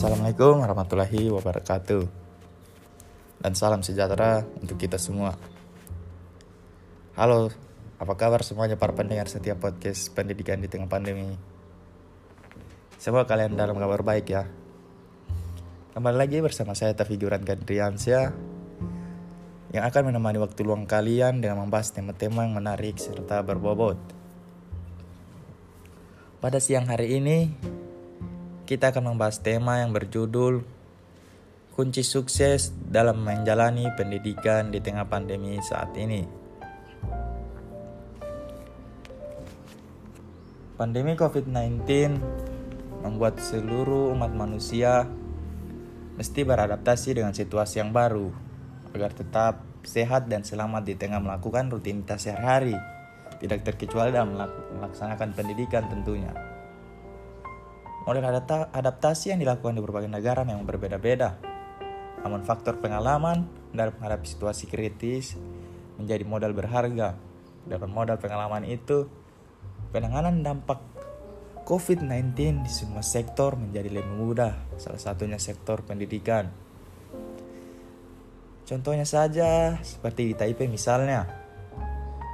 Assalamualaikum warahmatullahi wabarakatuh. Dan salam sejahtera untuk kita semua. Halo, apa kabar semuanya para pendengar setiap podcast pendidikan di tengah pandemi? Semoga kalian dalam kabar baik ya. Kembali lagi bersama saya Tafiguran Gandriansyah Yang akan menemani waktu luang kalian dengan membahas tema-tema yang menarik serta berbobot. Pada siang hari ini kita akan membahas tema yang berjudul Kunci Sukses dalam Menjalani Pendidikan di Tengah Pandemi saat ini. Pandemi COVID-19 membuat seluruh umat manusia mesti beradaptasi dengan situasi yang baru agar tetap sehat dan selamat di tengah melakukan rutinitas sehari-hari, tidak terkecuali dalam melaksanakan pendidikan tentunya. Model adaptasi yang dilakukan di berbagai negara memang berbeda-beda. Namun faktor pengalaman dalam menghadapi situasi kritis menjadi modal berharga. Dalam modal pengalaman itu, penanganan dampak COVID-19 di semua sektor menjadi lebih mudah, salah satunya sektor pendidikan. Contohnya saja seperti di Taipei misalnya,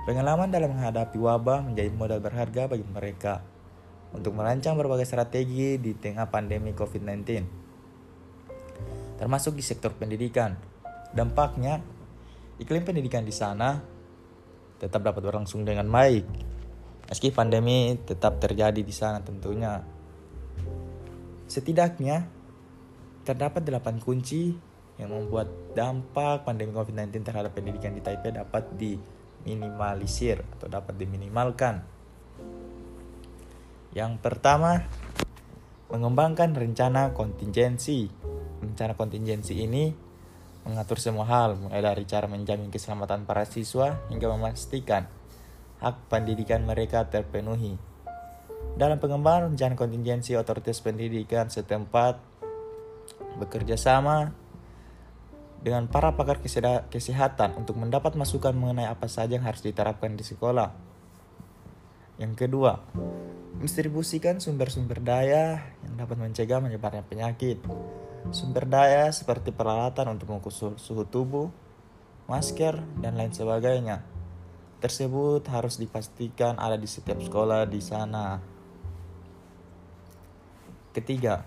pengalaman dalam menghadapi wabah menjadi modal berharga bagi mereka untuk merancang berbagai strategi di tengah pandemi COVID-19, termasuk di sektor pendidikan. Dampaknya, iklim pendidikan di sana tetap dapat berlangsung dengan baik, meski pandemi tetap terjadi di sana tentunya. Setidaknya, terdapat delapan kunci yang membuat dampak pandemi COVID-19 terhadap pendidikan di Taipei dapat diminimalisir atau dapat diminimalkan. Yang pertama, mengembangkan rencana kontingensi. Rencana kontingensi ini mengatur semua hal, mulai dari cara menjamin keselamatan para siswa hingga memastikan hak pendidikan mereka terpenuhi. Dalam pengembangan rencana kontingensi, otoritas pendidikan setempat bekerja sama dengan para pakar kesehatan untuk mendapat masukan mengenai apa saja yang harus diterapkan di sekolah. Yang kedua, Distribusikan sumber-sumber daya yang dapat mencegah menyebarnya penyakit. Sumber daya seperti peralatan untuk mengukur suhu tubuh, masker, dan lain sebagainya. Tersebut harus dipastikan ada di setiap sekolah di sana. Ketiga,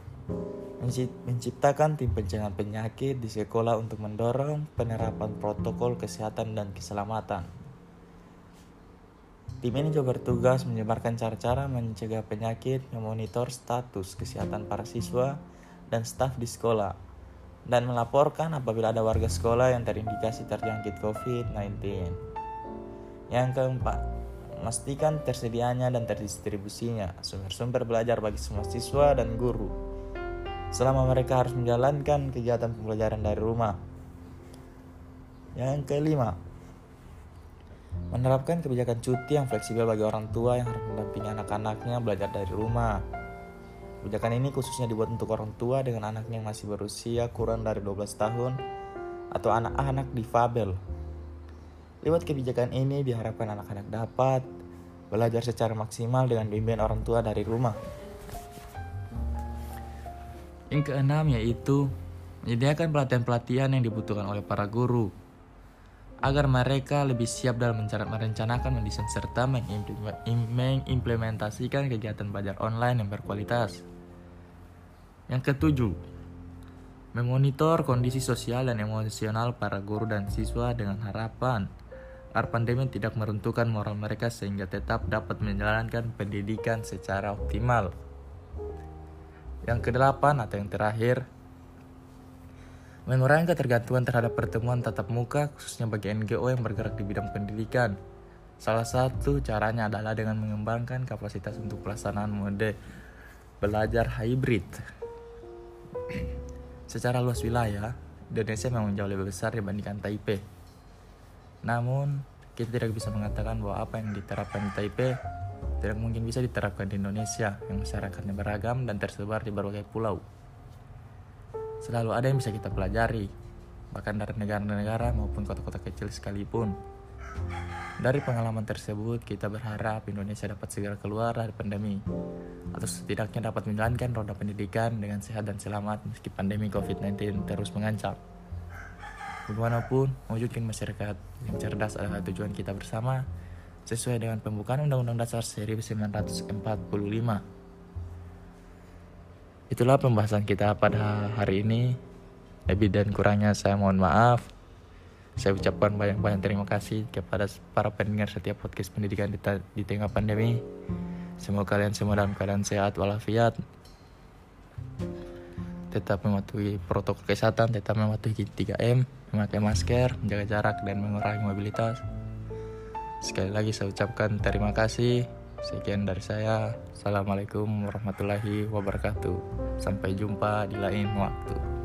menciptakan tim pencegahan penyakit di sekolah untuk mendorong penerapan protokol kesehatan dan keselamatan. Tim ini juga bertugas menyebarkan cara-cara mencegah penyakit, memonitor status kesehatan para siswa dan staf di sekolah, dan melaporkan apabila ada warga sekolah yang terindikasi terjangkit COVID-19. Yang keempat, memastikan tersedianya dan terdistribusinya sumber-sumber belajar bagi semua siswa dan guru selama mereka harus menjalankan kegiatan pembelajaran dari rumah. Yang kelima, Menerapkan kebijakan cuti yang fleksibel bagi orang tua yang harus mendampingi anak-anaknya belajar dari rumah. Kebijakan ini khususnya dibuat untuk orang tua dengan anaknya yang masih berusia kurang dari 12 tahun atau anak-anak difabel. Lewat kebijakan ini diharapkan anak-anak dapat belajar secara maksimal dengan bimbingan orang tua dari rumah. Yang keenam yaitu menyediakan pelatihan-pelatihan yang dibutuhkan oleh para guru agar mereka lebih siap dalam merencanakan, mendesain, serta mengimplementasikan kegiatan belajar online yang berkualitas. Yang ketujuh, memonitor kondisi sosial dan emosional para guru dan siswa dengan harapan agar pandemi tidak meruntuhkan moral mereka sehingga tetap dapat menjalankan pendidikan secara optimal. Yang kedelapan atau yang terakhir, Mengurangi ketergantungan terhadap pertemuan tatap muka khususnya bagi NGO yang bergerak di bidang pendidikan. Salah satu caranya adalah dengan mengembangkan kapasitas untuk pelaksanaan mode belajar hybrid. Secara luas wilayah, Indonesia memang jauh lebih besar dibandingkan Taipei. Namun, kita tidak bisa mengatakan bahwa apa yang diterapkan di Taipei tidak mungkin bisa diterapkan di Indonesia yang masyarakatnya beragam dan tersebar di berbagai pulau. Selalu ada yang bisa kita pelajari, bahkan dari negara-negara maupun kota-kota kecil sekalipun. Dari pengalaman tersebut, kita berharap Indonesia dapat segera keluar dari pandemi, atau setidaknya dapat menjalankan roda pendidikan dengan sehat dan selamat meski pandemi COVID-19 terus mengancam. Bagaimanapun, mewujudkan masyarakat yang cerdas adalah tujuan kita bersama, sesuai dengan pembukaan Undang-Undang Dasar 1945. Itulah pembahasan kita pada hari ini. Lebih dan kurangnya saya mohon maaf. Saya ucapkan banyak-banyak terima kasih kepada para pendengar setiap podcast pendidikan di, di tengah pandemi. Semoga kalian semua dalam keadaan sehat walafiat. Tetap mematuhi protokol kesehatan, tetap mematuhi 3M, memakai masker, menjaga jarak, dan mengurangi mobilitas. Sekali lagi saya ucapkan terima kasih. Sekian dari saya. Assalamualaikum warahmatullahi wabarakatuh. Sampai jumpa di lain waktu.